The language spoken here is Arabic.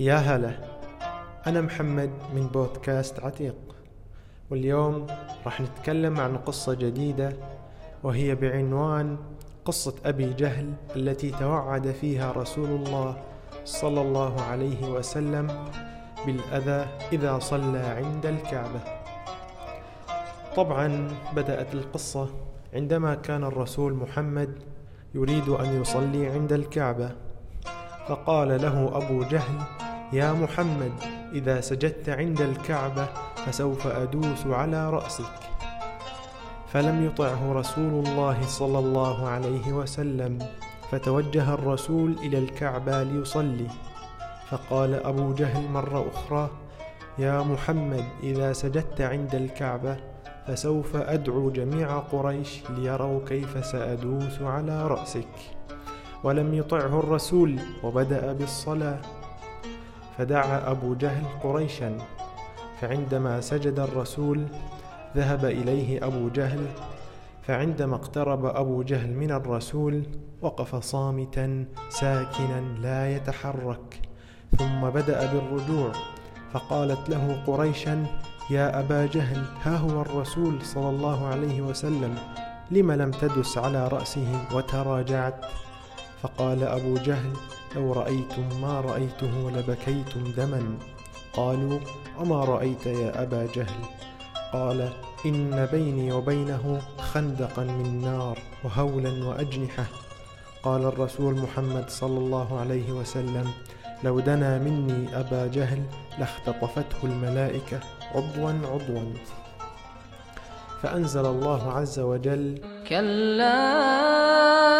يا هلا. أنا محمد من بودكاست عتيق. واليوم راح نتكلم عن قصة جديدة وهي بعنوان قصة أبي جهل التي توعد فيها رسول الله صلى الله عليه وسلم بالأذى إذا صلى عند الكعبة. طبعا بدأت القصة عندما كان الرسول محمد يريد أن يصلي عند الكعبة. فقال له أبو جهل يا محمد إذا سجدت عند الكعبة فسوف أدوس على رأسك. فلم يطعه رسول الله صلى الله عليه وسلم فتوجه الرسول إلى الكعبة ليصلي. فقال أبو جهل مرة أخرى يا محمد إذا سجدت عند الكعبة فسوف أدعو جميع قريش ليروا كيف سأدوس على رأسك. ولم يطعه الرسول وبدأ بالصلاة. فدعا أبو جهل قريشا فعندما سجد الرسول ذهب إليه أبو جهل فعندما اقترب أبو جهل من الرسول وقف صامتا ساكنا لا يتحرك ثم بدأ بالرجوع فقالت له قريشا يا أبا جهل ها هو الرسول صلى الله عليه وسلم لم لم تدس على رأسه وتراجعت؟ فقال أبو جهل لو رأيتم ما رأيته لبكيتم دما. قالوا وما رأيت يا أبا جهل؟ قال إن بيني وبينه خندقا من نار وهولا وأجنحة. قال الرسول محمد صلى الله عليه وسلم لو دنا مني أبا جهل لاختطفته الملائكة عضوا عضوا. فأنزل الله عز وجل كلا